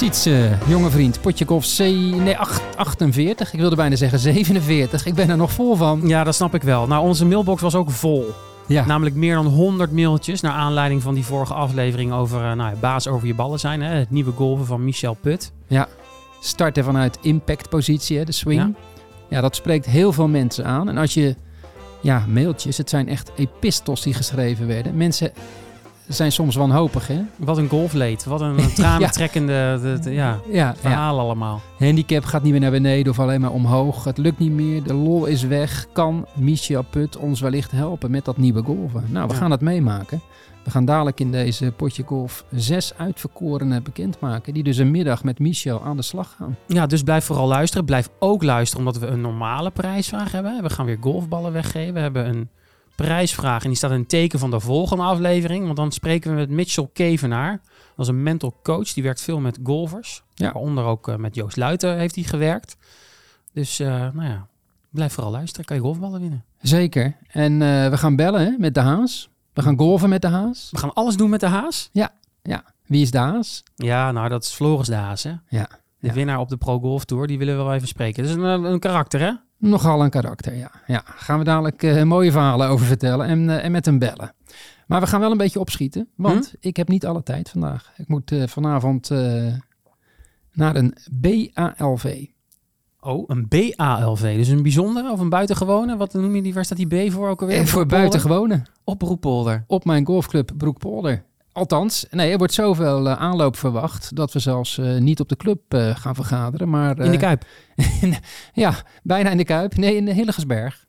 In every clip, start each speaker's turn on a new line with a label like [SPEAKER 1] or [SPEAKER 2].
[SPEAKER 1] Ziets, eh, jonge vriend, potje golf C, nee, acht- 48. Ik wilde bijna zeggen 47. Ik ben er nog vol van.
[SPEAKER 2] Ja, dat snap ik wel. Nou, onze mailbox was ook vol.
[SPEAKER 1] Ja,
[SPEAKER 2] Namelijk meer dan 100 mailtjes naar aanleiding van die vorige aflevering over eh, nou, ja, baas over je ballen zijn. Hè? Het nieuwe golven van Michel Put.
[SPEAKER 1] starten vanuit impactpositie, hè, de swing. Ja.
[SPEAKER 2] Ja.
[SPEAKER 1] dat spreekt heel veel mensen aan. En als je, ja, mailtjes, het zijn echt epistels die geschreven werden. Mensen zijn soms wanhopig, hè?
[SPEAKER 2] Wat een golfleed. Wat een tranentrekkende de, de- ja,
[SPEAKER 1] Ja, ja.
[SPEAKER 2] verhaal allemaal.
[SPEAKER 1] Handicap gaat niet meer naar beneden of alleen maar omhoog. Het lukt niet meer, de lol is weg. Kan Michel Put ons wellicht helpen met dat nieuwe golven? Nou, we gaan het meemaken. We gaan dadelijk in deze potje golf zes uitverkorenen bekendmaken. Die dus een middag met Michel aan de slag gaan.
[SPEAKER 2] Ja, dus blijf vooral luisteren. Blijf ook luisteren omdat we een normale prijsvraag hebben. We gaan weer golfballen weggeven. We hebben een prijsvraag en die staat in het teken van de volgende aflevering. Want dan spreken we met Mitchell Kevenaar. Dat is een mental coach. Die werkt veel met golfers.
[SPEAKER 1] Ja.
[SPEAKER 2] Waaronder ook eh, met Joost Luiten heeft hij gewerkt. Dus eh, nou ja, blijf vooral luisteren. Kan je golfballen winnen.
[SPEAKER 1] Zeker. En eh, we gaan bellen hè, met de Haas. We gaan golven met de Haas.
[SPEAKER 2] We gaan alles doen met de haas.
[SPEAKER 1] Wie is de Haas?
[SPEAKER 2] Ja, nou dat is Floris de Haas hè.
[SPEAKER 1] Ja.
[SPEAKER 2] De
[SPEAKER 1] Ja.
[SPEAKER 2] winnaar op de Pro Golf Tour. Die willen we wel even spreken. Dat is een, een karakter hè.
[SPEAKER 1] Nogal een karakter, ja. ja. Gaan we dadelijk eh, mooie verhalen over vertellen en, eh, en met hem bellen. Maar we gaan wel een beetje opschieten, want ik heb niet alle tijd vandaag. Ik moet eh, vanavond naar een BALV.
[SPEAKER 2] Oh, een BALV. Dus een bijzondere of een buitengewone? Wat noem je die? Waar staat die B voor ook alweer?
[SPEAKER 1] Eh, voor
[SPEAKER 2] Broekpolder?
[SPEAKER 1] buitengewone
[SPEAKER 2] Op Roeppolder.
[SPEAKER 1] op mijn golfclub Broekpolder. Althans, nee, er wordt zoveel eh, aanloop verwacht dat we zelfs eh, niet op de club eh, gaan vergaderen, maar
[SPEAKER 2] In de Kuip.
[SPEAKER 1] ja, bijna in de Kuip. Nee, in Hillegersberg.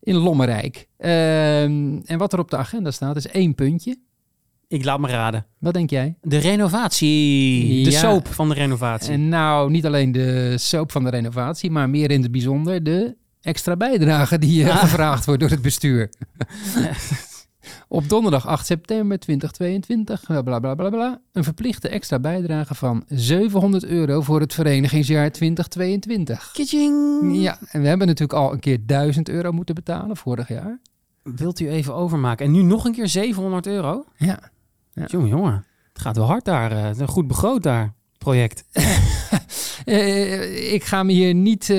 [SPEAKER 1] In Lommerrijk. Ehm, en wat er op de agenda staat is één puntje.
[SPEAKER 2] Ik laat me raden.
[SPEAKER 1] Wat denk jij?
[SPEAKER 2] De renovatie. De
[SPEAKER 1] Ja.
[SPEAKER 2] soap van de renovatie.
[SPEAKER 1] En nou, niet alleen de soap van de renovatie, maar meer in het bijzonder de extra bijdrage die
[SPEAKER 2] Ah.
[SPEAKER 1] gevraagd wordt door het bestuur. Op donderdag 8 september 2022, bla bla bla een verplichte extra bijdrage van 700 euro voor het verenigingsjaar 2022.
[SPEAKER 2] Kitching.
[SPEAKER 1] Ja, en we hebben natuurlijk al een keer 1000 euro moeten betalen vorig jaar.
[SPEAKER 2] Wilt u even overmaken? En nu nog een keer 700 euro?
[SPEAKER 1] Ja, Ja.
[SPEAKER 2] Jongen, jongen. Het gaat wel hard daar. eh, Het is een goed begroot daar. Project.
[SPEAKER 1] Eh, ik ga me hier niet, eh,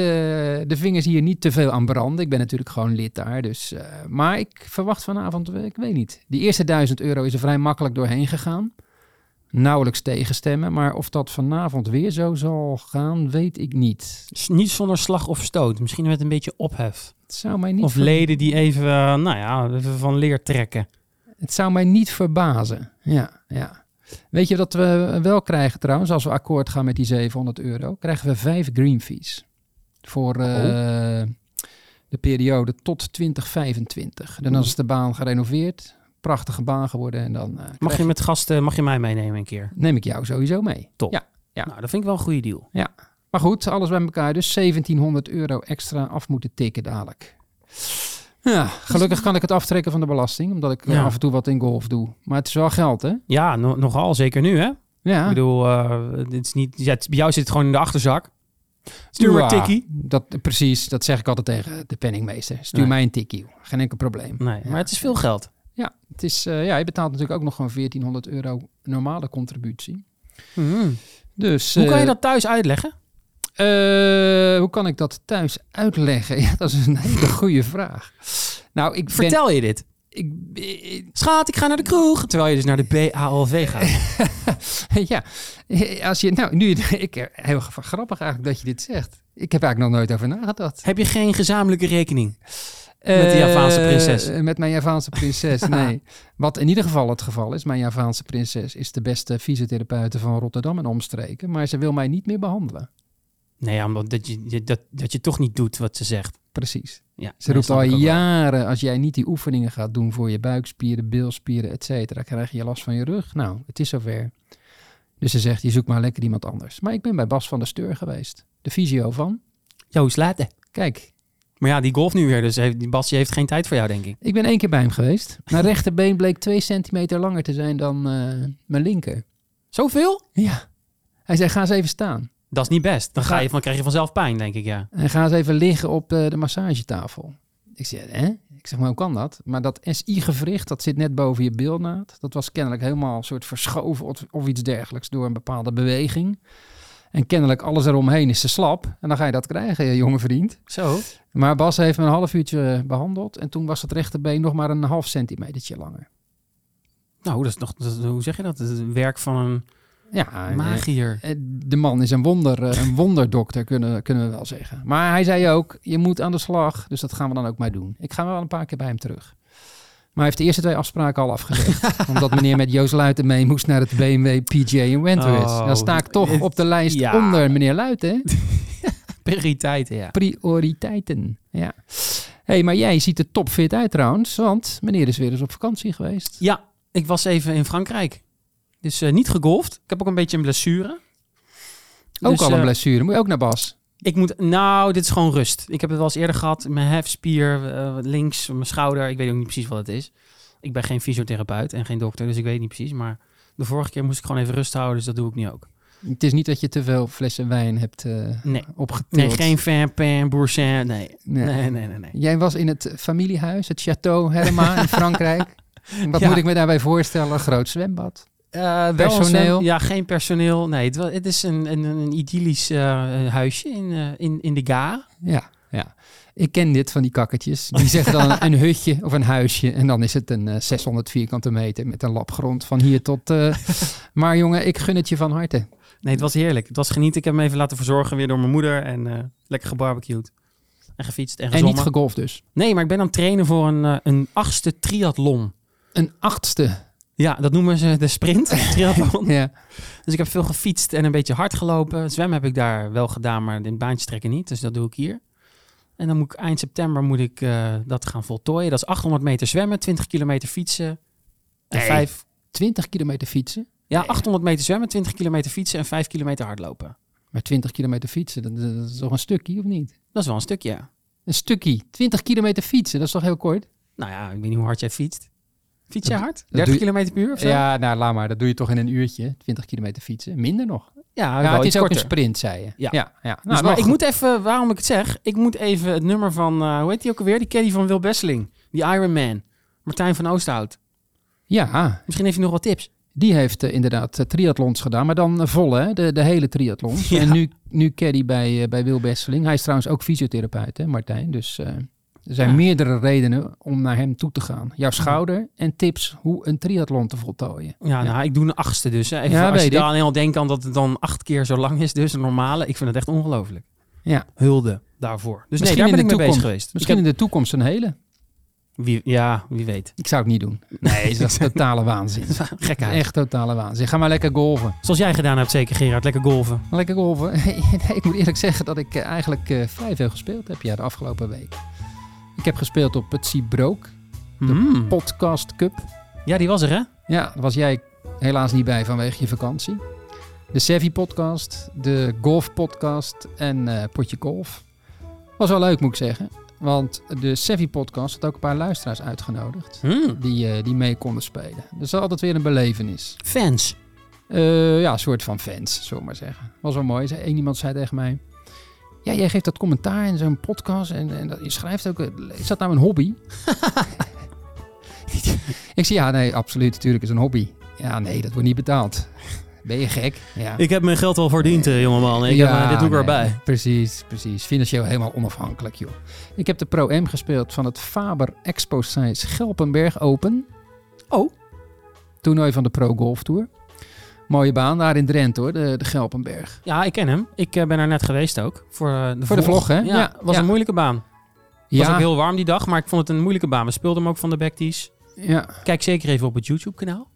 [SPEAKER 1] de vingers hier niet te veel aan branden. Ik ben natuurlijk gewoon lid daar. Dus, eh, maar ik verwacht vanavond, ik weet niet. Die eerste 1000 euro is er vrij makkelijk doorheen gegaan. Nauwelijks tegenstemmen. Maar of dat vanavond weer zo zal gaan, weet ik niet.
[SPEAKER 2] Niet zonder slag of stoot. Misschien met een beetje ophef.
[SPEAKER 1] Het zou mij niet,
[SPEAKER 2] Of
[SPEAKER 1] ver-
[SPEAKER 2] leden die even, nou ja, even van leer trekken.
[SPEAKER 1] het zou mij niet verbazen. Ja, ja. Weet je wat we wel krijgen trouwens, als we akkoord gaan met die 700 euro? Krijgen we vijf green fees. Voor eh, de periode tot 2025. En dan is de baan gerenoveerd. Prachtige baan geworden. En dan eh,
[SPEAKER 2] Mag je met gasten, mag je mij meenemen een keer?
[SPEAKER 1] neem ik jou sowieso mee.
[SPEAKER 2] Top.
[SPEAKER 1] Ja. Ja.
[SPEAKER 2] Nou, dat vind ik wel een goede deal.
[SPEAKER 1] Maar goed, alles bij elkaar. Dus 1700 euro extra af moeten tikken dadelijk. Ja, gelukkig kan ik het aftrekken van de belasting. Omdat ik eh,
[SPEAKER 2] Ja.
[SPEAKER 1] af en toe wat in golf doe. Maar het is wel geld, hè?
[SPEAKER 2] Ja, no- nogal. Zeker nu, hè?
[SPEAKER 1] Ja.
[SPEAKER 2] Ik bedoel, eh, dit is niet, ja, het- bij jou zit het gewoon in de achterzak. Stuur maar
[SPEAKER 1] Ja,
[SPEAKER 2] tikkie.
[SPEAKER 1] Dat, precies, dat zeg ik altijd tegen de penningmeester. Stuur
[SPEAKER 2] Nee.
[SPEAKER 1] mij een tikkie. Geen enkel probleem.
[SPEAKER 2] Nee,
[SPEAKER 1] Ja.
[SPEAKER 2] maar het is veel geld.
[SPEAKER 1] Ja, het is, eh, ja, je betaalt natuurlijk ook nog gewoon 1400 euro normale contributie.
[SPEAKER 2] Mhm.
[SPEAKER 1] Dus,
[SPEAKER 2] Hoe kan je dat thuis uitleggen?
[SPEAKER 1] Eh, hoe kan ik dat thuis uitleggen? Ja, dat is een hele goede vraag. Nou, ik ben...
[SPEAKER 2] Vertel je dit?
[SPEAKER 1] Ik, ik-
[SPEAKER 2] Schat, ik ga naar de kroeg. Terwijl je dus naar de BALV gaat.
[SPEAKER 1] ja, als je... Nou, nu... Ik, heel grappig eigenlijk dat je dit zegt. Ik heb eigenlijk nog nooit over nagedacht.
[SPEAKER 2] Heb je geen gezamenlijke rekening? Met de Javaanse
[SPEAKER 1] Eh,
[SPEAKER 2] prinses.
[SPEAKER 1] met mijn Javaanse prinses, nee. Wat in ieder geval het geval is, mijn Javaanse prinses is de beste fysiotherapeute van Rotterdam en omstreken. Maar ze wil mij niet meer behandelen.
[SPEAKER 2] Nee, omdat dat je, dat, dat je toch niet doet wat ze zegt.
[SPEAKER 1] Precies.
[SPEAKER 2] Ja,
[SPEAKER 1] Ze roept al jaren, als jij niet die oefeningen gaat doen voor je buikspieren, bilspieren, et cetera, krijg je last van je rug. Nou, het is zover. Dus ze zegt, je zoekt maar lekker iemand anders. Maar ik ben bij Bas van der Steur geweest. De fysio van.
[SPEAKER 2] Joost, laten.
[SPEAKER 1] Kijk,
[SPEAKER 2] Maar ja, die golf nu weer. Dus heeft, Basje heeft geen tijd voor jou, denk ik.
[SPEAKER 1] ik ben één keer bij hem geweest. Mijn rechterbeen bleek twee centimeter langer te zijn dan eh, mijn linker.
[SPEAKER 2] Zoveel?
[SPEAKER 1] Ja. Hij zei, ga eens even staan.
[SPEAKER 2] Dat is niet best. Dan, ga je, dan krijg je vanzelf pijn, denk ik, ja.
[SPEAKER 1] En ga eens even liggen op eh, de massagetafel. Ik zei, hè? Ik zeg, maar hoe kan dat? Maar dat SI-gewricht, dat zit net boven je bilnaad. Dat was kennelijk helemaal een soort verschoven of, of iets dergelijks door een bepaalde beweging. En kennelijk alles eromheen is te slap. En dan ga je dat krijgen, je jonge vriend.
[SPEAKER 2] Zo.
[SPEAKER 1] Maar Bas heeft me een half uurtje behandeld. En toen was het rechterbeen nog maar een half centimetertje langer.
[SPEAKER 2] Nou, dat is nog, dat hoe zeg je dat? Het werk van een
[SPEAKER 1] Ja,
[SPEAKER 2] magier.
[SPEAKER 1] eh, de man is een, wonder, eh, een wonderdokter, kunnen, kunnen we wel zeggen. Maar hij zei ook, je moet aan de slag. Dus dat gaan we dan ook maar doen. Ik ga wel een paar keer bij hem terug. Maar hij heeft de eerste twee afspraken al afgezegd. omdat meneer met Joost Luiten mee moest naar het BMW PJ in Wentworth.
[SPEAKER 2] Oh,
[SPEAKER 1] dan sta ik toch op de lijst
[SPEAKER 2] ja.
[SPEAKER 1] onder meneer Luiten.
[SPEAKER 2] Prioriteiten, ja.
[SPEAKER 1] Prioriteiten. Ja. hey, maar jij ziet er topfit uit trouwens. Want meneer is weer eens op vakantie geweest.
[SPEAKER 2] Ja, ik was even in Frankrijk. Dus eh, niet gegolfd. Ik heb ook een beetje een blessure.
[SPEAKER 1] Ook
[SPEAKER 2] Dus,
[SPEAKER 1] al een
[SPEAKER 2] eh,
[SPEAKER 1] blessure. Moet je ook naar Bas?
[SPEAKER 2] Ik moet, nou, dit is gewoon rust. Ik heb het wel eens eerder gehad. Mijn hefspier eh, links, mijn schouder. Ik weet ook niet precies wat het is. Ik ben geen fysiotherapeut en geen dokter, dus ik weet niet precies. Maar de vorige keer moest ik gewoon even rust houden, dus dat doe ik nu ook.
[SPEAKER 1] Het is niet dat je te veel flessen wijn hebt eh
[SPEAKER 2] Nee.
[SPEAKER 1] opgetild.
[SPEAKER 2] Nee, geen Vampin, Boursin, nee.
[SPEAKER 1] Nee.
[SPEAKER 2] Nee, nee, nee, nee.
[SPEAKER 1] Jij was in het familiehuis, het Château Herma in Frankrijk. Wat
[SPEAKER 2] Ja.
[SPEAKER 1] moet ik me daarbij voorstellen? Een groot zwembad.
[SPEAKER 2] Eh, een
[SPEAKER 1] Personeel?
[SPEAKER 2] Ja, geen personeel. Nee, het, het is een, een, een idyllisch eh, huisje in, eh, in, in de Ga.
[SPEAKER 1] Ja, ja. Ik ken dit van die kakkertjes. Die zeggen dan een hutje of een huisje. En dan is het een eh, 600 vierkante meter met een lap grond van hier tot... maar jongen, ik gun het je van harte.
[SPEAKER 2] Nee, het was heerlijk. Het was genieten. Ik heb hem even laten verzorgen weer door mijn moeder. En lekker gebarbecued. En gefietst en
[SPEAKER 1] En niet gegolfd dus.
[SPEAKER 2] nee, maar ik ben aan het trainen voor een, een achtste triathlon.
[SPEAKER 1] Een achtste.
[SPEAKER 2] Ja, dat noemen ze de sprint, triathlon.
[SPEAKER 1] Ja.
[SPEAKER 2] Dus ik heb veel gefietst en een beetje hard gelopen. Zwemmen heb ik daar wel gedaan, maar in baantjes trekken niet. Dus dat doe ik hier. En dan moet ik eind september moet ik eh, dat gaan voltooien. Dat is 800 meter zwemmen, 20 kilometer fietsen. En
[SPEAKER 1] Nee.
[SPEAKER 2] vijf,
[SPEAKER 1] 20 kilometer fietsen.
[SPEAKER 2] ja, 800 meter zwemmen, 20 kilometer fietsen en 5 kilometer hardlopen.
[SPEAKER 1] Maar 20 kilometer fietsen, dat, dat is toch een stukje of niet?
[SPEAKER 2] Dat is wel een stukje. ja.
[SPEAKER 1] Een stukje. 20 kilometer fietsen, dat is toch heel kort?
[SPEAKER 2] Nou ja, ik weet niet hoe hard jij fietst. Fiets jij
[SPEAKER 1] Dat-
[SPEAKER 2] hard?
[SPEAKER 1] doe
[SPEAKER 2] 30
[SPEAKER 1] je-
[SPEAKER 2] kilometer per uur of zo?
[SPEAKER 1] Ja, nou laat maar. Dat doe je toch in een uurtje. 20 kilometer fietsen. Minder nog.
[SPEAKER 2] ja, wel
[SPEAKER 1] het is ook een sprint, zei je.
[SPEAKER 2] Ja.
[SPEAKER 1] ja, ja.
[SPEAKER 2] Dus,
[SPEAKER 1] Nou,
[SPEAKER 2] maar
[SPEAKER 1] wel
[SPEAKER 2] ik moet even, waarom ik het zeg, ik moet even het nummer van, eh, hoe heet die ook alweer? Die caddy van Wil Besseling. Die Iron Man. Martijn van Oosthout.
[SPEAKER 1] Ja,
[SPEAKER 2] Misschien heeft hij nog wat tips.
[SPEAKER 1] die heeft eh, inderdaad eh, triathlons gedaan, maar dan volle, hè? De, de hele triathlons.
[SPEAKER 2] Ja.
[SPEAKER 1] En nu, nu caddy bij, bij Wil Besseling. Hij is trouwens ook fysiotherapeut, hè, Martijn. Dus er zijn
[SPEAKER 2] Ja.
[SPEAKER 1] meerdere redenen om naar hem toe te gaan. Jouw schouder en tips hoe een triathlon te voltooien.
[SPEAKER 2] Ja, nou, ik doe een achtste dus. Hè. Even
[SPEAKER 1] Ja,
[SPEAKER 2] als je daar
[SPEAKER 1] ik.
[SPEAKER 2] alleen al denkt aan dat het dan acht keer zo lang is, dus een normale. Ik vind het echt ongelooflijk.
[SPEAKER 1] Ja.
[SPEAKER 2] Hulde daarvoor. Dus nee,
[SPEAKER 1] Misschien
[SPEAKER 2] daar
[SPEAKER 1] in
[SPEAKER 2] ben ik mee bezig geweest.
[SPEAKER 1] Misschien in de toekomst een hele.
[SPEAKER 2] wie, ja, wie weet.
[SPEAKER 1] Ik zou het niet doen. Nee, dat is totale waanzin.
[SPEAKER 2] Gekheid.
[SPEAKER 1] Echt totale waanzin. Ga maar lekker golven.
[SPEAKER 2] Zoals jij gedaan hebt zeker, Gerard. Lekker golven.
[SPEAKER 1] Lekker golven. Nee, ik moet eerlijk zeggen dat ik eh, eigenlijk eh, vrij veel gespeeld heb ja, de afgelopen week. Ik heb gespeeld op het Seabrook
[SPEAKER 2] Mm.
[SPEAKER 1] Podcast Cup.
[SPEAKER 2] Ja, die was er, hè?
[SPEAKER 1] Ja, daar was jij helaas niet bij vanwege je vakantie. De Sevi podcast, de Golf podcast en eh Potje Golf. Was wel leuk moet ik zeggen. Want de Sevi podcast had ook een paar luisteraars uitgenodigd.
[SPEAKER 2] Mm.
[SPEAKER 1] Die, eh, die mee konden spelen. Dus altijd weer een belevenis.
[SPEAKER 2] Fans.
[SPEAKER 1] Eh, ja, een soort van fans, zullen we maar zeggen. Was wel mooi. Eén iemand zei tegen mij... Ja, jij geeft dat commentaar in zo'n podcast en, en dat, je schrijft ook... eh, Is dat nou een hobby? ik zei, ja, nee, absoluut. Natuurlijk is een hobby. Ja, nee, dat wordt niet betaald. Ben je gek? Ja.
[SPEAKER 2] Ik heb mijn geld al verdiend, eh, jongeman. Ik
[SPEAKER 1] Ja,
[SPEAKER 2] heb, eh, dit doe ik
[SPEAKER 1] nee,
[SPEAKER 2] erbij.
[SPEAKER 1] Precies, precies. Financieel helemaal onafhankelijk, joh. Ik heb de Pro-M gespeeld van het Faber Expo Science Gelpenberg Open.
[SPEAKER 2] Oh.
[SPEAKER 1] Toernooi van de Pro Golf Tour. Mooie baan daar in Drenthe, hoor, de, de Gelpenberg.
[SPEAKER 2] Ja, ik ken hem. Ik eh, ben daar net geweest ook. Voor, eh, de,
[SPEAKER 1] Voor de vlog, hè?
[SPEAKER 2] Ja,
[SPEAKER 1] Ja,
[SPEAKER 2] was
[SPEAKER 1] ja.
[SPEAKER 2] een moeilijke baan. Het
[SPEAKER 1] Ja,
[SPEAKER 2] was ook heel warm die dag, maar ik vond het een moeilijke baan. We speelden hem ook van de backtees.
[SPEAKER 1] ja,
[SPEAKER 2] Kijk zeker even op het YouTube-kanaal.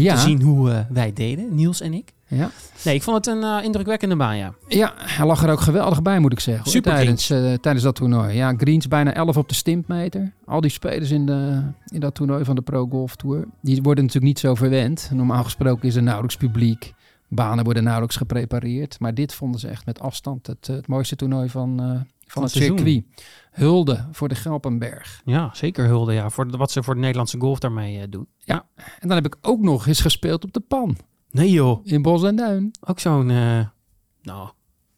[SPEAKER 1] Ja,
[SPEAKER 2] Te zien hoe eh, wij deden, Niels en ik.
[SPEAKER 1] ja.
[SPEAKER 2] Nee, ik vond het een eh, indrukwekkende baan, ja.
[SPEAKER 1] Ja, hij lag er ook geweldig bij, moet ik zeggen. hoor, tijdens, eh, tijdens dat toernooi. Ja, greens bijna 11 op de stimpmeter. Al die spelers in, de, in dat toernooi van de Pro Golf Tour, die worden natuurlijk niet zo verwend. Normaal gesproken is er nauwelijks publiek. Banen worden nauwelijks geprepareerd. Maar dit vonden ze echt met afstand het, het mooiste toernooi van, van het
[SPEAKER 2] het
[SPEAKER 1] circuit. Hulde voor de Gelpenberg.
[SPEAKER 2] Ja, zeker hulde, ja. Voor wat ze voor de Nederlandse golf daarmee eh, doen.
[SPEAKER 1] En dan heb ik ook nog eens gespeeld op de Pan
[SPEAKER 2] Nee joh,
[SPEAKER 1] in Bos en Duin.
[SPEAKER 2] ook zo'n... eh, nou,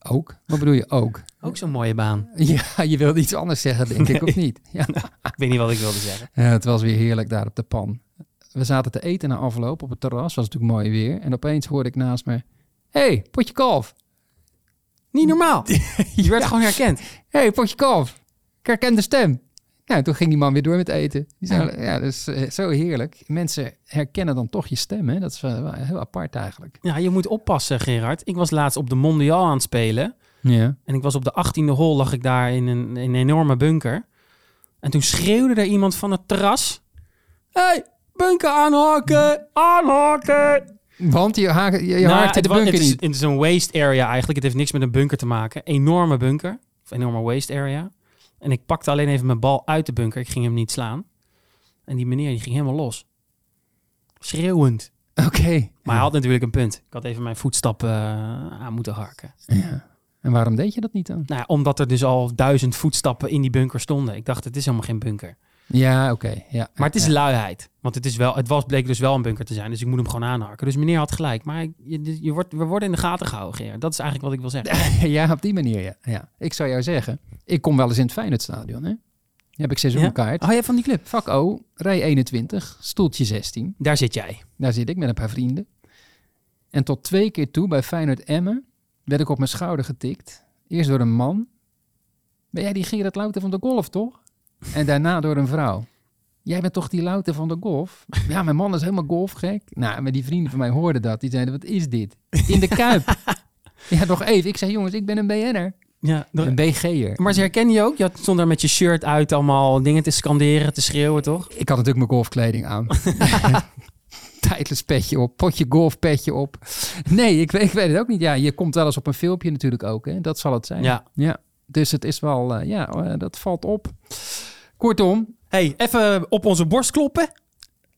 [SPEAKER 1] Ook? Wat bedoel je ook?
[SPEAKER 2] Ook zo'n mooie baan.
[SPEAKER 1] Ja, je wilde iets anders zeggen, denk ik, of niet? Ja.
[SPEAKER 2] Ik weet niet wat ik wilde zeggen.
[SPEAKER 1] Ja, het was weer heerlijk daar op de pan. We zaten te eten na afloop op het terras. Was natuurlijk mooi weer. En opeens hoorde ik naast me... hey, potje kalf.
[SPEAKER 2] Niet normaal. Je werd gewoon herkend.
[SPEAKER 1] hey, potje kalf. Ik herken de stem. Ja, toen ging die man weer door met eten. Zei, ja, dat is eh, zo heerlijk. Mensen herkennen dan toch je stem, hè? Dat is heel apart eigenlijk.
[SPEAKER 2] Ja, je moet oppassen, Gerard. Ik was laatst op de Mondial aan het spelen.
[SPEAKER 1] Ja.
[SPEAKER 2] En ik was op de 18e hol, lag ik daar in een, in een enorme bunker. En toen schreeuwde er iemand van het terras. hey, bunker aanhaken, aanhaken.
[SPEAKER 1] Want je, haak, je, je
[SPEAKER 2] Nou, wa-
[SPEAKER 1] bunker
[SPEAKER 2] het is,
[SPEAKER 1] niet.
[SPEAKER 2] Het is een waste area eigenlijk. Het heeft niks met een bunker te maken. Enorme bunker. Of enorme waste area. En ik pakte alleen even mijn bal uit de bunker. Ik ging hem niet slaan. En die meneer die ging helemaal los. Schreeuwend.
[SPEAKER 1] Oké.
[SPEAKER 2] Maar hij had natuurlijk een punt. Ik had even mijn voetstappen eh, aan moeten harken.
[SPEAKER 1] Ja. En waarom deed je dat niet dan?
[SPEAKER 2] Nou omdat er dus al duizend voetstappen in die bunker stonden. Ik dacht, het is helemaal geen bunker.
[SPEAKER 1] Ja, oké. Ja.
[SPEAKER 2] Maar het is
[SPEAKER 1] ja.
[SPEAKER 2] luiheid. Want het, is wel, het was, bleek dus wel een bunker te zijn. Dus ik moet hem gewoon aanharken. Dus meneer had gelijk. Maar je, je wordt, we worden in de gaten gehouden, Geer. Dat is eigenlijk wat ik wil zeggen.
[SPEAKER 1] ja, op die manier, ja. ja. Ik zou jou zeggen, ik kom wel eens in het Feyenoordstadion, hè? heb ik seizoenkaart.
[SPEAKER 2] Oh, jij van die club?
[SPEAKER 1] Vak O, rij 21, stoeltje 16.
[SPEAKER 2] Daar zit jij.
[SPEAKER 1] Daar zit ik met een paar vrienden. En tot twee keer toe bij Feyenoord Emmen werd ik op mijn schouder getikt. Eerst door een man. Ben jij die Gerard Louter van de golf, toch? En daarna door een vrouw. Jij bent toch die Louter van de golf? Ja, mijn man is helemaal golfgek. Nou, maar die vrienden van mij hoorden dat. Die zeiden, wat is dit? In de Kuip. ja, nog even. Ik zei, jongens, ik ben een BN'er.
[SPEAKER 2] Ja,
[SPEAKER 1] Een BG'er.
[SPEAKER 2] maar ze herkennen je ook? Je stond daar met je shirt uit allemaal dingen te scanderen, te schreeuwen, toch?
[SPEAKER 1] Ik had natuurlijk mijn golfkleding aan. Tijdens petje op, potje golfpetje op. Nee, ik, weet- ik weet het ook niet. Ja, je komt wel eens op een filmpje natuurlijk ook. Hè? Dat zal het zijn.
[SPEAKER 2] Ja.
[SPEAKER 1] ja. Dus het is wel, eh, ja, eh, dat valt op. Kortom,
[SPEAKER 2] hey, even op onze borst kloppen.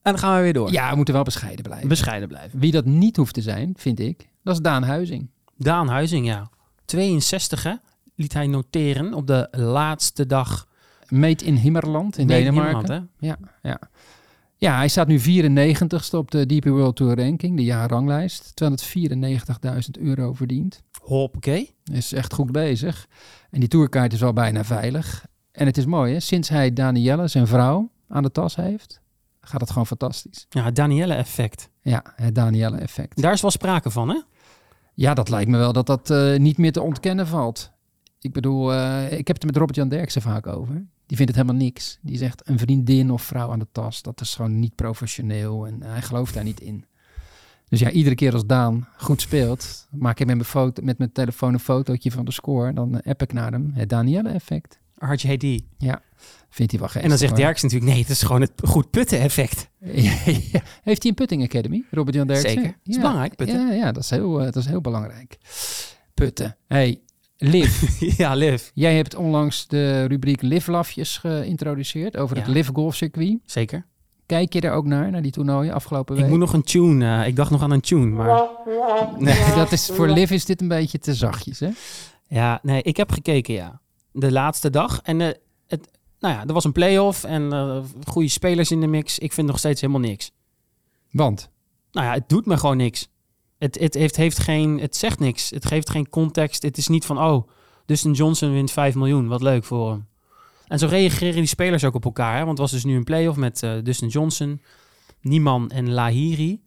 [SPEAKER 2] En dan gaan we weer door.
[SPEAKER 1] ja, we moeten wel bescheiden blijven.
[SPEAKER 2] Bescheiden blijven.
[SPEAKER 1] Wie dat niet hoeft te zijn, vind ik, dat is Daan Huizing.
[SPEAKER 2] Daan Huizing, ja. 62, hè? Liet hij noteren op de laatste dag
[SPEAKER 1] Meet in Himmerland in Denemarken.
[SPEAKER 2] Hè?
[SPEAKER 1] Ja, ja. ja, hij staat nu 94ste op de DP World Tour Ranking, de jaarranglijst. 294.000 euro verdiend.
[SPEAKER 2] Hoppakee.
[SPEAKER 1] Is echt goed bezig. En die tourkaart is al bijna veilig. En het is mooi, hè? Sinds hij Danielle, zijn vrouw, aan de tas heeft, gaat het gewoon fantastisch.
[SPEAKER 2] Ja, het Danielle-effect.
[SPEAKER 1] Ja, het Danielle-effect.
[SPEAKER 2] Daar is wel sprake van, hè?
[SPEAKER 1] Ja, dat lijkt me wel dat dat eh, niet meer te ontkennen valt. Ik bedoel, eh, ik heb het met Robert-Jan Derksen vaak over. Die vindt het helemaal niks. Die zegt een vriendin of vrouw aan de tas, dat is gewoon niet professioneel. En hij gelooft daar niet in. Dus ja, iedere keer als Daan goed speelt, maak ik met mijn, foto, met mijn telefoon een fotootje van de score. Dan app ik naar hem. Het Danielle-effect.
[SPEAKER 2] RJD.
[SPEAKER 1] Vindt hij wel geestig.
[SPEAKER 2] En dan zegt. Derks natuurlijk, nee, het is gewoon het goed putten-effect.
[SPEAKER 1] Ja, ja. Heeft hij een putting academy, Robert-Jan Derksen?
[SPEAKER 2] Zeker. Dat is belangrijk, putten.
[SPEAKER 1] Ja, ja dat, is heel, eh, dat is heel belangrijk. Putten. Hey, Liv.
[SPEAKER 2] ja, Liv.
[SPEAKER 1] Jij hebt onlangs de rubriek Liv Lafjes geïntroduceerd over het
[SPEAKER 2] Ja.
[SPEAKER 1] Liv golfcircuit.
[SPEAKER 2] Zeker.
[SPEAKER 1] Kijk je daar ook naar, naar die toernooien afgelopen week?
[SPEAKER 2] Ik moet nog een tune. eh, ik dacht nog aan een tune, maar... Nee.
[SPEAKER 1] Dat is, voor Liv is dit een beetje te zachtjes, hè?
[SPEAKER 2] Ja, nee, ik heb gekeken, ja. De laatste dag. En eh, het, nou ja, er was een play-off en eh, goede spelers in de mix. Ik vind nog steeds helemaal niks.
[SPEAKER 1] Want,
[SPEAKER 2] Nou ja, het doet me gewoon niks. Het, het, heeft, heeft geen, het zegt niks. Het geeft geen context. Het is niet van, oh, Dustin Johnson wint 5 miljoen. Wat leuk voor hem. En zo reageren die spelers ook op elkaar. Hè? Want het was dus nu een play-off met eh, Dustin Johnson, Nieman en Lahiri.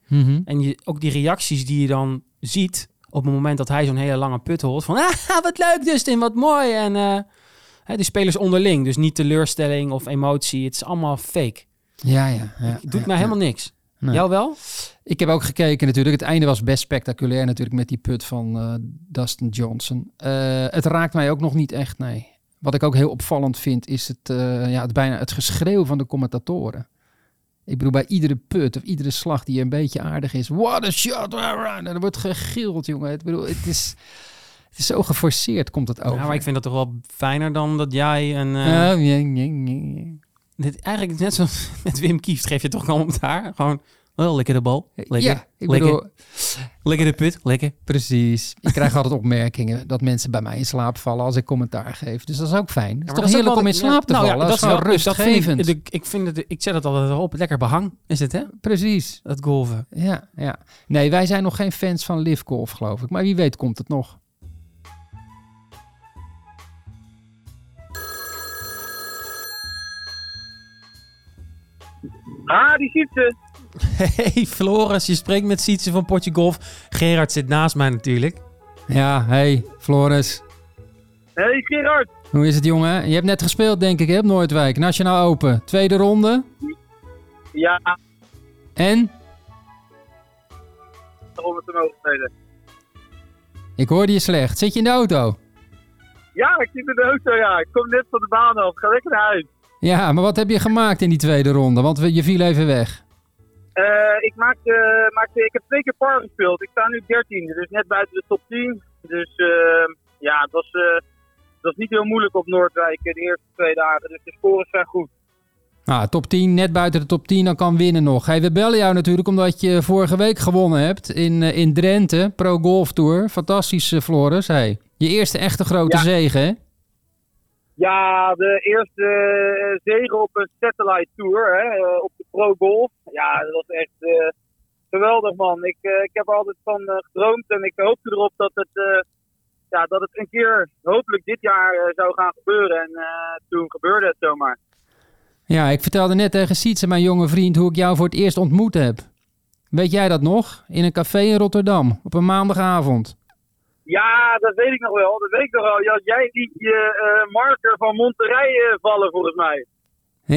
[SPEAKER 2] En je, ook die reacties die je dan ziet op het moment dat hij zo'n hele lange put holt. Van, ah, wat leuk Dustin, wat mooi. En eh, hè, die spelers onderling. Dus niet teleurstelling of emotie. Het is allemaal fake.
[SPEAKER 1] ja, ja. ja
[SPEAKER 2] Het doet
[SPEAKER 1] ja,
[SPEAKER 2] mij
[SPEAKER 1] ja.
[SPEAKER 2] helemaal niks.
[SPEAKER 1] Nee.
[SPEAKER 2] Jou wel?
[SPEAKER 1] Ik heb ook gekeken natuurlijk. Het einde was best spectaculair natuurlijk met die put van eh, Dustin Johnson. Het raakt mij ook nog niet echt, nee. Wat ik ook heel opvallend vind is het, eh, ja, het bijna het geschreeuw van de commentatoren. Ik bedoel, bij iedere put of iedere slag die een beetje aardig is. What a shot! En er wordt gegild, jongen. Ik bedoel, het is, het is zo geforceerd komt het over.
[SPEAKER 2] Ja, maar ik vind dat toch wel fijner dan dat jij een...
[SPEAKER 1] Ja, ja, ja, ja, ja.
[SPEAKER 2] dit, eigenlijk net zoals met Wim Kieft geef je toch gewoon commentaar. Gewoon, Oh, de bal. Lekker.
[SPEAKER 1] Ja, ik
[SPEAKER 2] lekker. de put, lekker.
[SPEAKER 1] Precies. Ik krijg altijd opmerkingen dat mensen bij mij in slaap vallen als ik commentaar geef. Dus dat is ook fijn. Ja, het is toch heerlijk om in slaap te
[SPEAKER 2] nou
[SPEAKER 1] vallen? Ja, dat, is
[SPEAKER 2] wel
[SPEAKER 1] rustgevend.
[SPEAKER 2] Ik, ik, vind het, ik zet het altijd op. Lekker behang is het, hè?
[SPEAKER 1] Precies.
[SPEAKER 2] Dat golven.
[SPEAKER 1] Ja, ja. Nee, wij zijn nog geen fans van live golf, geloof ik. Maar wie weet komt het nog.
[SPEAKER 3] Ah, die ziet ze.
[SPEAKER 2] Hey Floris, je spreekt met Sietse van Potje Golf. Gerard zit naast mij natuurlijk.
[SPEAKER 1] Ja, hey, Floris.
[SPEAKER 3] Hey Gerard.
[SPEAKER 1] Hoe is het, jongen? Je hebt net gespeeld, denk ik, hè, op Noordwijk. Nationaal Open. Tweede ronde.
[SPEAKER 3] Ja,
[SPEAKER 1] En?
[SPEAKER 3] om het te mogen spelen.
[SPEAKER 1] Ik hoorde je slecht. Zit je in de auto?
[SPEAKER 3] Ja, ik zit in de auto, ja. Ik kom net van de baan af. Ga lekker naar huis.
[SPEAKER 1] Ja, maar wat heb je gemaakt in die tweede ronde? Want je viel even weg.
[SPEAKER 3] Eh, ik, maakte, maakte, ik heb twee keer par gespeeld. Ik sta nu 13, dus net buiten de top 10. Dus eh, ja, het was, eh, het was niet heel moeilijk op Noordwijk de eerste twee dagen. Dus de scores zijn goed.
[SPEAKER 1] Nou, top 10, net buiten de top 10, dan kan winnen nog. Hey, we bellen jou natuurlijk omdat je vorige week gewonnen hebt in, in Drenthe, Pro Golf Tour. Fantastisch, Floris. Hey, je eerste echte grote
[SPEAKER 3] Ja.
[SPEAKER 1] zege, hè?
[SPEAKER 3] Ja, de eerste eh, zege op een satellite tour hè, op Pro Golf. Ja, dat was echt eh, geweldig man. Ik, eh, ik heb er altijd van eh, gedroomd en ik hoopte erop dat het, ja, dat het een keer, hopelijk dit jaar, zou gaan gebeuren. En toen gebeurde het zomaar.
[SPEAKER 1] Ja, ik vertelde net tegen Sietse, mijn jonge vriend, hoe ik jou voor het eerst ontmoet heb. Weet jij dat nog? In een café in Rotterdam, op een maandagavond.
[SPEAKER 3] Ja, dat weet ik nog wel. Dat weet ik nog wel. Jij liet je marker van Monterrey vallen volgens mij.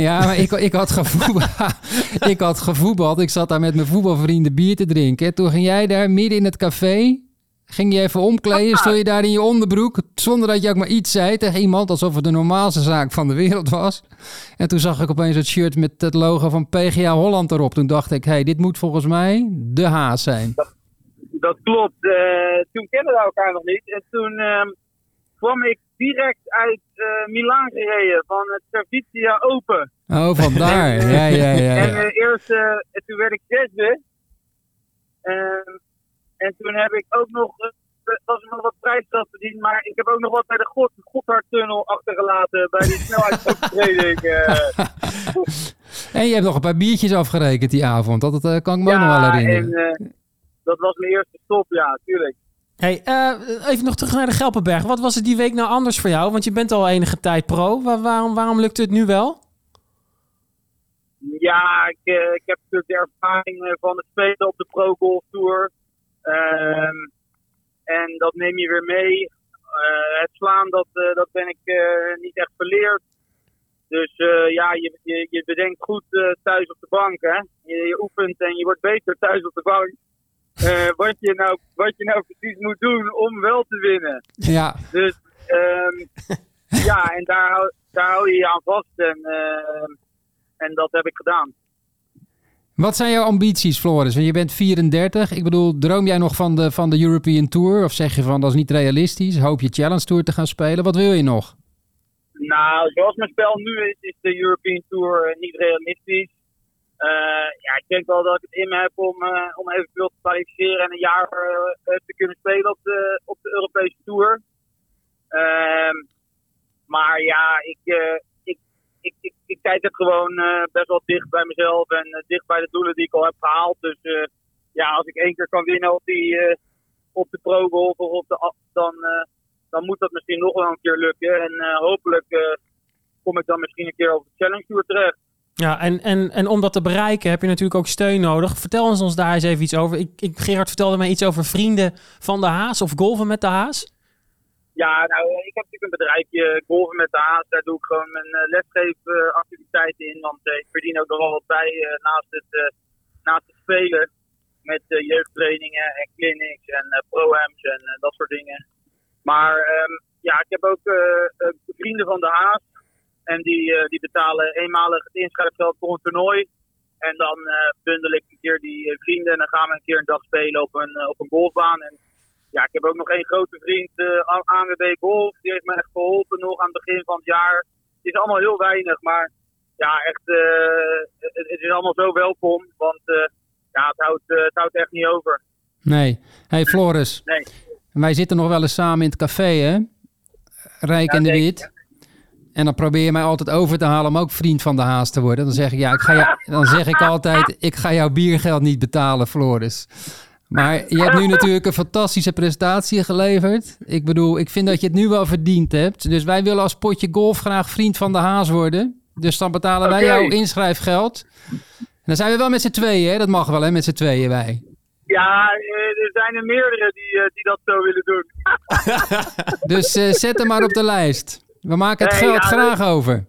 [SPEAKER 1] Ja, maar ik, ik, had gevoetbald, ik had gevoetbald. Ik zat daar met mijn voetbalvrienden bier te drinken. Toen ging jij daar midden in het café. Ging je even omkleden, stond je daar in je onderbroek. Zonder dat je ook maar iets zei tegen iemand. Alsof het de normaalste zaak van de wereld was. En toen zag ik opeens het shirt met het logo van PGA Holland erop. Toen dacht ik, hey, dit moet volgens mij de haas zijn.
[SPEAKER 3] Dat klopt. Eh, toen kenden we elkaar nog niet. En toen ehm, kwam ik direct uit eh Milaan gereden van het Servitia Open.
[SPEAKER 1] Oh, vandaar. Ja, ja, ja.
[SPEAKER 3] En
[SPEAKER 1] ja.
[SPEAKER 3] eh, eerst, eh, en toen werd ik zesde. Ehm, en toen heb ik ook nog, was er nog wat prijsgeld verdiend, maar ik heb ook nog wat bij de God, Gotthardtunnel achtergelaten bij die snelheidsovertreding.
[SPEAKER 1] En je hebt nog een paar biertjes afgerekend die avond. Dat kan ik me ook nog wel
[SPEAKER 3] ja,
[SPEAKER 1] herinneren.
[SPEAKER 3] en dat was mijn eerste stop, ja, tuurlijk.
[SPEAKER 2] Hey, eh, even nog terug naar de Gelpenberg. Wat was het die week nou anders voor jou? Want je bent al enige tijd pro. Wa- waarom, waarom lukt het nu wel?
[SPEAKER 3] Ja, ik, eh, ik heb natuurlijk de ervaring eh, van het spelen op de Pro Golf Tour. Ehm, en dat neem je weer mee. Het slaan, dat, dat ben ik niet echt verleerd. Dus ja, je, je, bedenkt goed thuis op de bank. Hè? Je oefent en je wordt beter thuis op de bank. Eh, wat, je nou, wat je nou precies moet doen om wel te winnen.
[SPEAKER 1] Ja,
[SPEAKER 3] Dus ehm, ja, en daar, hou- daar hou je je aan vast. En, ehm, en dat heb ik gedaan.
[SPEAKER 1] Wat zijn jouw ambities, Floris? Want je bent 34. Ik bedoel, droom jij nog van de, van de European Tour? Of zeg je van dat is niet realistisch? Hoop je Challenge Tour te gaan spelen? Wat wil je nog?
[SPEAKER 3] Nou, zoals mijn spel nu is, is de European Tour eh, niet realistisch. Eh, ja, ik denk wel dat ik het in me heb om, eh, om eventueel te kwalificeren en een jaar eh, te kunnen spelen op de, op de Europese Tour. Ehm, maar ja, ik, ik, ik, ik, ik kijk het gewoon best wel dicht bij mezelf en dicht bij de doelen die ik al heb gehaald. Dus ja, als ik één keer kan winnen op, die, op de Pro Golf of op de dan, dan moet dat misschien nog wel een keer lukken. En hopelijk kom ik dan misschien een keer op de Challenge Tour terecht.
[SPEAKER 2] Ja, en, en, en om dat te bereiken heb je natuurlijk ook steun nodig. Vertel ons, ons daar eens even iets over. Ik, ik, Gerard vertelde mij iets over vrienden van de Haas of golven met de Haas.
[SPEAKER 3] Ja, nou, eh, ik heb natuurlijk een bedrijfje, golven met de Haas. Daar doe ik gewoon mijn uh, lesgeefactiviteiten in. Want uh, ik verdien ook nog wel wat bij uh, naast, het, naast het spelen. Met jeugdtrainingen en clinics en pro-ams en dat soort dingen. Maar um, ja, ik heb ook vrienden van de Haas. En die, uh, die betalen eenmalig het inschrijfgeld voor een toernooi. En dan uh, bundel ik een keer die vrienden en dan gaan we een keer een dag spelen op een, op een golfbaan. En ja, ik heb ook nog één grote vriend, uh, ANWB Golf. Die heeft me echt geholpen nog aan het begin van het jaar. Het is allemaal heel weinig, maar ja, echt, uh, het, het, is allemaal zo welkom. Want uh, ja, het houdt, het houdt echt niet over.
[SPEAKER 1] Nee. Hey Floris.
[SPEAKER 3] Nee.
[SPEAKER 1] Wij zitten nog wel eens samen in het café, hè? Rijk
[SPEAKER 3] Ja,
[SPEAKER 1] en de
[SPEAKER 3] zeker.
[SPEAKER 1] En dan probeer je mij altijd over te halen om ook vriend van de Haas te worden. Dan zeg ik, ja, ik ga jou, dan zeg ik altijd, ik ga jouw biergeld niet betalen, Floris. Maar je hebt nu natuurlijk een fantastische prestatie geleverd. Ik bedoel, ik vind dat je het nu wel verdiend hebt. Dus wij willen als potje golf graag vriend van de Haas worden. Dus dan betalen wij
[SPEAKER 3] Oké.
[SPEAKER 1] jouw inschrijfgeld. Dan zijn we wel met z'n tweeën, hè? Dat mag wel, hè? Met z'n tweeën wij.
[SPEAKER 3] Ja, eh, er zijn er meerdere die, eh, die dat zo willen doen.
[SPEAKER 1] Dus eh, zet hem maar op de lijst. We maken het
[SPEAKER 3] Nee,
[SPEAKER 1] geld
[SPEAKER 3] ja,
[SPEAKER 1] graag over.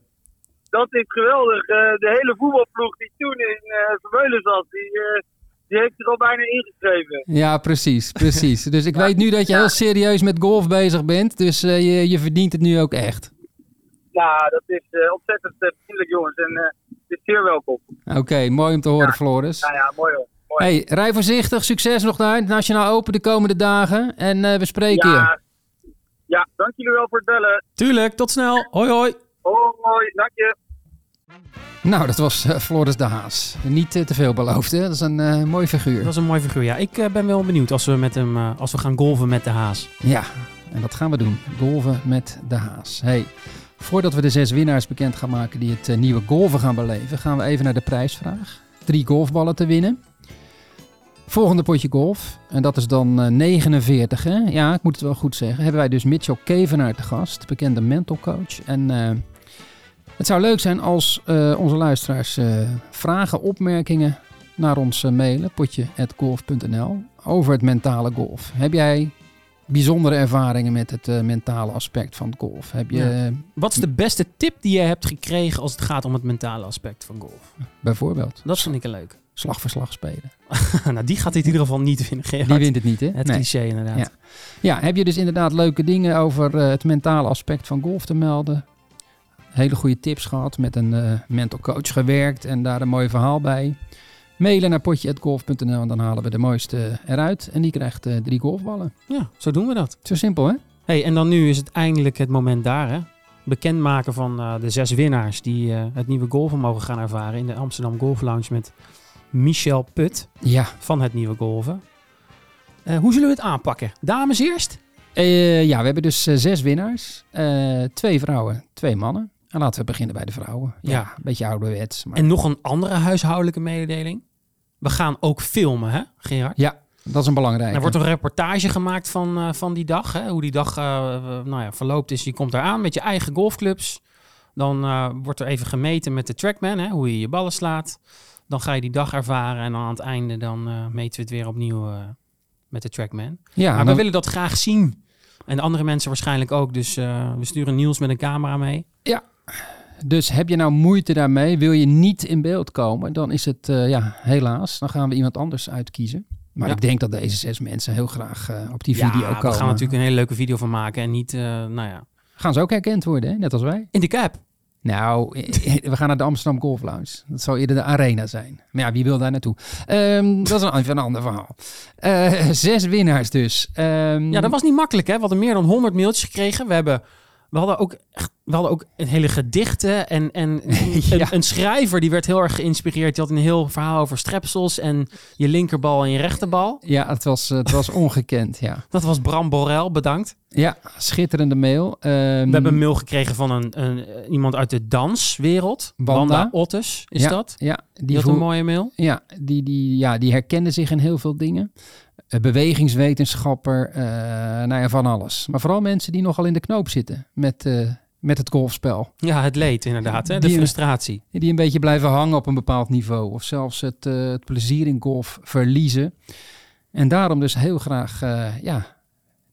[SPEAKER 3] Dat is geweldig. Eh, de hele voetbalploeg die toen in eh Vermeulen zat, die, eh, die heeft zich al bijna ingeschreven.
[SPEAKER 1] Ja, precies, precies. Dus ik weet nu dat je
[SPEAKER 3] Ja.
[SPEAKER 1] heel serieus met golf bezig bent. Dus je, je verdient het nu ook echt.
[SPEAKER 3] Nou, dat is ontzettend vriendelijk, jongens. En het is zeer welkom.
[SPEAKER 1] Oké, mooi om te horen,
[SPEAKER 3] Ja.
[SPEAKER 1] Floris.
[SPEAKER 3] Nou ja, mooi hoor. Mooi.
[SPEAKER 1] Hey, rij voorzichtig. Succes nog daar. Nationaal Open de komende dagen. En we spreken je.
[SPEAKER 3] Ja, dank jullie wel voor het bellen.
[SPEAKER 2] Tuurlijk, tot snel. Hoi hoi.
[SPEAKER 3] Hoi, dank je.
[SPEAKER 1] Nou, dat was eh, Floris de Haas. Niet eh, te veel beloofd, hè? Dat is een eh, mooi figuur.
[SPEAKER 2] Dat is een mooi figuur. Ja, ik eh, ben wel benieuwd als we, met hem, eh, als we gaan golven met de haas.
[SPEAKER 1] Ja, en dat gaan we doen. Golven met de Haas. Hey, voordat we de zes winnaars bekend gaan maken die het nieuwe golven gaan beleven, gaan we even naar de prijsvraag. Drie golfballen te winnen. Volgende potje golf. En dat is dan eh, 49, hè? Ja, ik moet het wel goed zeggen. Hebben wij dus Mitchell Kevenaar te gast, bekende mental coach. En eh, het zou leuk zijn als eh, onze luisteraars eh, vragen, opmerkingen naar ons eh, mailen, potje.golf.nl, over het mentale golf. Heb jij bijzondere ervaringen met het eh, mentale aspect van golf? Heb je
[SPEAKER 2] Ja.
[SPEAKER 1] eh,
[SPEAKER 2] Wat is de beste tip die je hebt gekregen als het gaat om het mentale aspect van golf?
[SPEAKER 1] bijvoorbeeld
[SPEAKER 2] Dat vind ik een leuk.
[SPEAKER 1] Slag voor slag spelen?
[SPEAKER 2] nou, die gaat dit in ieder geval niet winnen, Gerard.
[SPEAKER 1] Die wint het niet, hè?
[SPEAKER 2] Het
[SPEAKER 1] Nee.
[SPEAKER 2] cliché inderdaad.
[SPEAKER 1] Ja. Ja, heb je dus inderdaad leuke dingen over eh, het mentale aspect van golf te melden? Hele goede tips gehad, met een eh, mental coach gewerkt en daar een mooi verhaal bij. Mailen naar potje.golf.nl en dan halen we de mooiste eruit. En die krijgt eh, drie golfballen.
[SPEAKER 2] Ja, zo doen we dat.
[SPEAKER 1] Zo simpel, hè?
[SPEAKER 2] Hey, en dan nu is het eindelijk het moment daar, hè? Bekendmaken van de zes winnaars die het nieuwe golven mogen gaan ervaren in de Amsterdam Golf Lounge met Michel Put
[SPEAKER 1] Ja.
[SPEAKER 2] van het nieuwe golven. Eh, hoe zullen we het aanpakken? Dames eerst?
[SPEAKER 1] Eh, ja, we hebben dus eh, zes winnaars. Twee vrouwen, twee mannen. En laten we beginnen bij de vrouwen. Ja,
[SPEAKER 2] Ja.
[SPEAKER 1] een beetje ouderwets. Maar...
[SPEAKER 2] En nog een andere huishoudelijke mededeling. We gaan ook filmen, hè, Gerard?
[SPEAKER 1] Ja, dat is een belangrijke.
[SPEAKER 2] Er wordt een reportage gemaakt van, van die dag. Hè? Hoe die dag nou ja, verloopt is. Je komt eraan met je eigen golfclubs. Dan wordt er even gemeten met de trackman. Hè? Hoe je je ballen slaat. Dan ga je die dag ervaren. En aan het einde dan eh, meten we het weer opnieuw eh, met de trackman.
[SPEAKER 1] ja,
[SPEAKER 2] maar we willen dat graag zien. En de andere mensen waarschijnlijk ook. Dus eh, we sturen Niels met een camera mee.
[SPEAKER 1] Dus heb je nou moeite daarmee, wil je niet in beeld komen, dan is het ja, helaas. Dan gaan we iemand anders uitkiezen. Maar
[SPEAKER 2] Ja.
[SPEAKER 1] ik denk dat deze zes mensen heel graag op die
[SPEAKER 2] ja,
[SPEAKER 1] video komen.
[SPEAKER 2] we gaan natuurlijk een hele leuke video van maken. En niet, nou ja,
[SPEAKER 1] Gaan ze ook herkend worden, hè? net als wij?
[SPEAKER 2] in de cap.
[SPEAKER 1] Nou, we gaan naar de Amsterdam Golf Lounge. Dat zou eerder de arena zijn. Maar ja, wie wil daar naartoe? Ehm, dat is een ander verhaal. Eh, zes winnaars dus. Ehm,
[SPEAKER 2] Ja, dat was niet makkelijk, hè? We hadden meer dan 100 mailtjes gekregen. We, hebben, we, hadden, ook, we hadden ook een hele gedichten. En, en een,
[SPEAKER 1] Ja.
[SPEAKER 2] een schrijver die werd heel erg geïnspireerd. Die had een heel verhaal over strepsels en je linkerbal en je rechterbal.
[SPEAKER 1] Ja, het was, het was ongekend, ja.
[SPEAKER 2] Dat was Bram Borrell, bedankt.
[SPEAKER 1] Ja, schitterende mail. Ehm,
[SPEAKER 2] We hebben een mail gekregen van een, een, iemand uit de danswereld.
[SPEAKER 1] Wanda.
[SPEAKER 2] Ottes, is
[SPEAKER 1] ja,
[SPEAKER 2] dat?
[SPEAKER 1] Ja,
[SPEAKER 2] Die,
[SPEAKER 1] die,
[SPEAKER 2] had een mooie mail.
[SPEAKER 1] Ja, die, die, ja, die herkende zich in heel veel dingen. Eh, bewegingswetenschapper, eh nou ja, van alles. Maar vooral mensen die nogal in de knoop zitten met, eh, met het golfspel.
[SPEAKER 2] Ja, het leed inderdaad, hè? de
[SPEAKER 1] Die-
[SPEAKER 2] frustratie.
[SPEAKER 1] Die een beetje blijven hangen op een bepaald niveau. Of zelfs het, het plezier in golf verliezen. En daarom dus heel graag ja,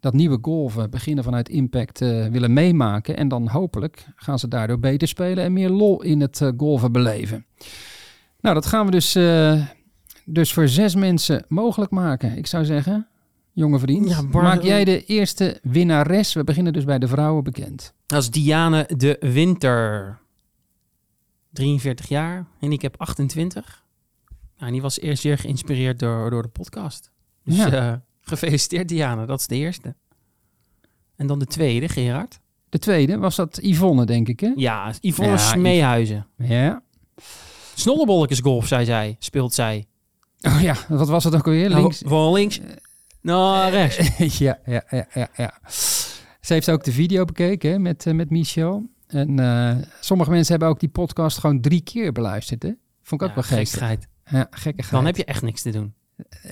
[SPEAKER 1] dat nieuwe golven beginnen vanuit impact willen meemaken. En dan hopelijk gaan ze daardoor beter spelen en meer lol in het golven beleven. Nou, dat gaan we dus, dus voor zes mensen mogelijk maken. Ik zou zeggen, jonge vriend,
[SPEAKER 2] Ja,
[SPEAKER 1] maak jij de eerste winnares. We beginnen dus bij de vrouwen bekend.
[SPEAKER 2] Dat is Diane de Winter. 43 jaar, handicap 28. Nou, en die was eerst zeer geïnspireerd door, door de podcast. Dus
[SPEAKER 1] Ja.
[SPEAKER 2] eh, gefeliciteerd Diane, dat is de eerste. En dan de tweede, Gerard.
[SPEAKER 1] De tweede was dat Yvonne, denk ik, hè?
[SPEAKER 2] Ja, Yvonne
[SPEAKER 1] Ja,
[SPEAKER 2] Smeehuizen.
[SPEAKER 1] Ja.
[SPEAKER 2] Snollebolletjes golf, zei zij, speelt zij.
[SPEAKER 1] Oh ja, wat was het ook alweer? Links.
[SPEAKER 2] Nou, van links naar rechts.
[SPEAKER 1] ja, ja, ja, ja, ja. Ze heeft ook de video bekeken hè, met, eh, met Michel. En eh, sommige mensen hebben ook die podcast gewoon drie keer beluisterd. Hè? Vond ik ook wel
[SPEAKER 2] gekkigheid.
[SPEAKER 1] Ja, gekkigheid.
[SPEAKER 2] Dan heb je echt niks te doen.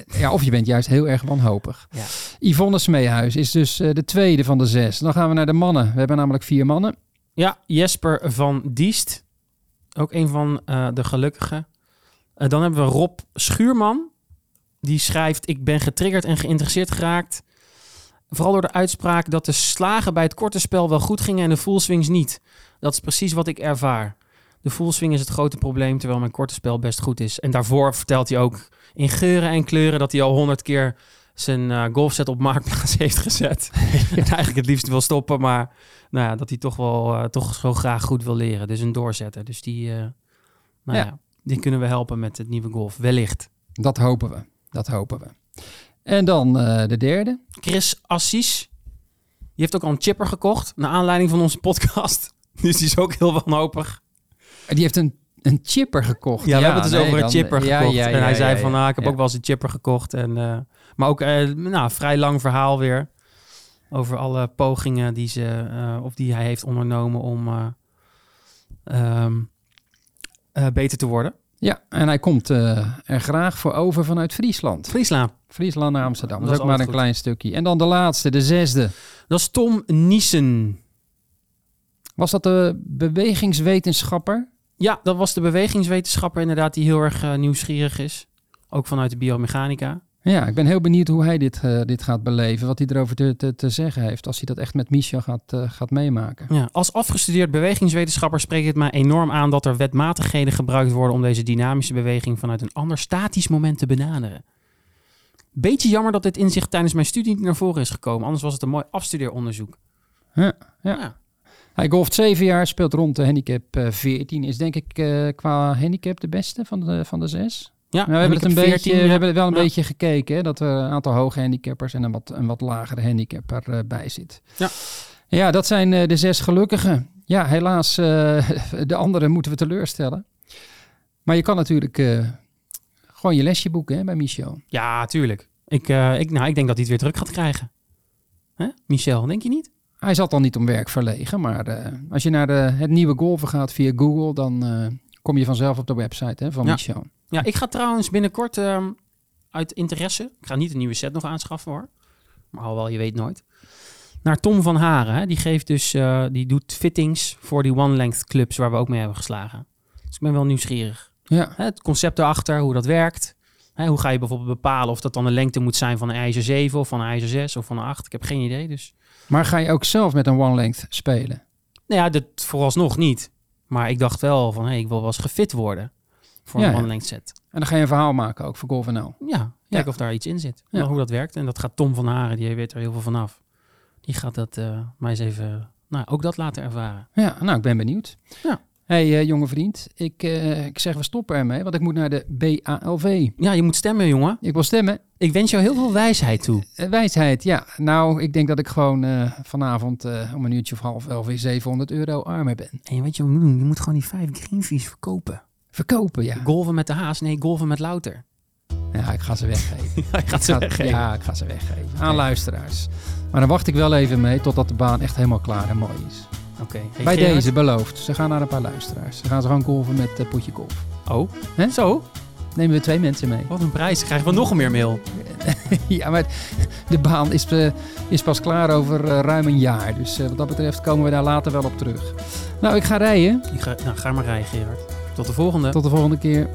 [SPEAKER 1] Ja, of je bent juist heel erg wanhopig.
[SPEAKER 2] Ja.
[SPEAKER 1] Yvonne Smeehuis is dus eh, de tweede van de zes. Dan gaan we naar de mannen. We hebben namelijk vier mannen.
[SPEAKER 2] Ja, Jesper van Diest. Ook een van eh, de gelukkigen. Eh, dan hebben we Rob Schuurman. Die schrijft: Ik ben getriggerd en geïnteresseerd geraakt. Vooral door de uitspraak dat de slagen bij het korte spel wel goed gingen en de full swings niet. Dat is precies wat ik ervaar. De full swing is het grote probleem, terwijl mijn korte spel best goed is. En daarvoor vertelt hij ook in geuren en kleuren dat hij al honderd keer zijn eh, golfset op marktplaats heeft gezet. en eigenlijk het liefst wil stoppen, maar nou ja, dat hij toch wel eh, toch zo graag goed wil leren. Dus een doorzetter. Dus die, nou
[SPEAKER 1] Ja.
[SPEAKER 2] ja. Die kunnen we helpen met het nieuwe golf. Wellicht.
[SPEAKER 1] Dat hopen we. Dat hopen we. En dan eh, de derde.
[SPEAKER 2] Chris Assis. Die heeft ook al een chipper gekocht. Naar aanleiding van onze podcast. Dus die is ook heel wanhopig.
[SPEAKER 1] Die heeft een, een chipper gekocht.
[SPEAKER 2] Ja, we hebben het dus
[SPEAKER 1] nee,
[SPEAKER 2] over een chipper
[SPEAKER 1] ja,
[SPEAKER 2] gekocht.
[SPEAKER 1] ja,
[SPEAKER 2] en
[SPEAKER 1] ja,
[SPEAKER 2] hij zei van, nou, ik heb ook wel eens een chipper gekocht. En, eh, maar ook, eh nou, vrij lang verhaal weer. Over alle pogingen die, ze, of die hij heeft ondernomen om eh, eh, beter te worden.
[SPEAKER 1] Ja, en hij komt eh, er graag voor over vanuit Friesland.
[SPEAKER 2] Friesland.
[SPEAKER 1] Friesland naar Amsterdam.
[SPEAKER 2] Dat is
[SPEAKER 1] ook maar een klein stukje. En dan de laatste, de zesde.
[SPEAKER 2] Dat is Tom Niesen.
[SPEAKER 1] Was dat de bewegingswetenschapper?
[SPEAKER 2] Ja, dat was de bewegingswetenschapper inderdaad die heel erg eh, nieuwsgierig is. Ook vanuit de biomechanica.
[SPEAKER 1] Ja, ik ben heel benieuwd hoe hij dit, eh, dit gaat beleven. Wat hij erover te, te, te zeggen heeft. Als hij dat echt met Michel gaat, eh, gaat meemaken.
[SPEAKER 2] Ja, als afgestudeerd bewegingswetenschapper spreekt het mij enorm aan dat er wetmatigheden gebruikt worden om deze dynamische beweging vanuit een ander statisch moment te benaderen. Beetje jammer dat dit inzicht tijdens mijn studie niet naar voren is gekomen, anders was het een mooi afstudeeronderzoek.
[SPEAKER 1] Ja, ja. Hij golft zeven jaar, speelt rond de handicap eh 14. Is denk ik eh, qua handicap de beste van de, van de zes.
[SPEAKER 2] Ja,
[SPEAKER 1] Nou, we hebben het een
[SPEAKER 2] handicap
[SPEAKER 1] beetje,
[SPEAKER 2] 14,
[SPEAKER 1] we hebben wel een
[SPEAKER 2] Ja.
[SPEAKER 1] beetje gekeken hè, dat er een aantal hoge handicappers en een wat, een wat lagere handicapper eh, bij zit.
[SPEAKER 2] Ja.
[SPEAKER 1] ja, dat zijn eh, de zes gelukkigen. Ja, helaas, eh, de anderen moeten we teleurstellen. Maar je kan natuurlijk eh, gewoon je lesje boeken hè, bij Michel.
[SPEAKER 2] Ja, tuurlijk. Ik, eh, ik, nou, ik denk dat hij het weer terug gaat krijgen. Michel, denk je niet?
[SPEAKER 1] Hij zat al niet om werk verlegen, maar eh, als je naar de, het nieuwe golven gaat via Google, dan eh, kom je vanzelf op de website hè, van
[SPEAKER 2] Ja.
[SPEAKER 1] Michel.
[SPEAKER 2] Ja, ik ga trouwens binnenkort ehm, uit interesse, ik ga niet een nieuwe set nog aanschaffen hoor, maar alhoewel, je weet nooit, naar Tom van Haren. Hè? Die geeft dus, eh, die doet fittings voor die one-length clubs waar we ook mee hebben geslagen. Dus ik ben wel nieuwsgierig.
[SPEAKER 1] Ja,
[SPEAKER 2] Hè, het concept erachter, hoe dat werkt. Hè, hoe ga je bijvoorbeeld bepalen of dat dan een lengte moet zijn van een ijzer 7 of van een ijzer 6 of van een 8? Ik heb geen idee, dus...
[SPEAKER 1] maar ga je ook zelf met een one length spelen?
[SPEAKER 2] Nou ja, dat vooralsnog niet. Maar ik dacht wel van, hé, ik wil wel eens gefit worden voor een
[SPEAKER 1] ja.
[SPEAKER 2] one-length set.
[SPEAKER 1] En dan ga je een verhaal maken ook voor Golf NL.
[SPEAKER 2] Ja, kijken of daar iets in zit. Hoe dat werkt. En dat gaat Tom van Haren, die weet er heel veel vanaf. Die gaat dat eh mij eens even, nou, ook dat laten ervaren.
[SPEAKER 1] Ja, nou, ik ben benieuwd.
[SPEAKER 2] Ja.
[SPEAKER 1] hey, eh, jonge vriend, ik, eh, ik zeg we stoppen ermee, want ik moet naar de BALV.
[SPEAKER 2] Ja, je moet stemmen, jongen.
[SPEAKER 1] Ik wil stemmen.
[SPEAKER 2] Ik wens jou heel veel wijsheid toe.
[SPEAKER 1] Wijsheid, ja. Nou, ik denk dat ik gewoon vanavond om een uurtje of half elf weer 700 euro armer ben.
[SPEAKER 2] En je weet je wat je moet doen? Je moet gewoon die vijf greenfees verkopen.
[SPEAKER 1] Verkopen, ja.
[SPEAKER 2] Golven met de haas? Nee, golven met louter.
[SPEAKER 1] Ja, ik ga ze weggeven.
[SPEAKER 2] Gaat
[SPEAKER 1] Ik
[SPEAKER 2] ze
[SPEAKER 1] ga-
[SPEAKER 2] weggeven.
[SPEAKER 1] Ja, ik ga ze weggeven. Aan luisteraars. Maar dan wacht ik wel even mee totdat de baan echt helemaal klaar en mooi is.
[SPEAKER 2] Oké. Hey,
[SPEAKER 1] Bij
[SPEAKER 2] Gerard.
[SPEAKER 1] deze beloofd. Ze gaan naar een paar luisteraars. Ze gaan ze gewoon golven met uh, potje golf.
[SPEAKER 2] Oh,
[SPEAKER 1] Hè?
[SPEAKER 2] zo?
[SPEAKER 1] Nemen we twee mensen mee.
[SPEAKER 2] Wat een prijs. Krijgen we nog meer mail.
[SPEAKER 1] ja, maar de baan is, eh, is pas klaar over eh, ruim een jaar. Dus wat dat betreft komen we daar later wel op terug. Nou, ik ga rijden.
[SPEAKER 2] Ik ga, nou, ga maar rijden, Gerard. Tot de volgende.
[SPEAKER 1] Tot de volgende keer.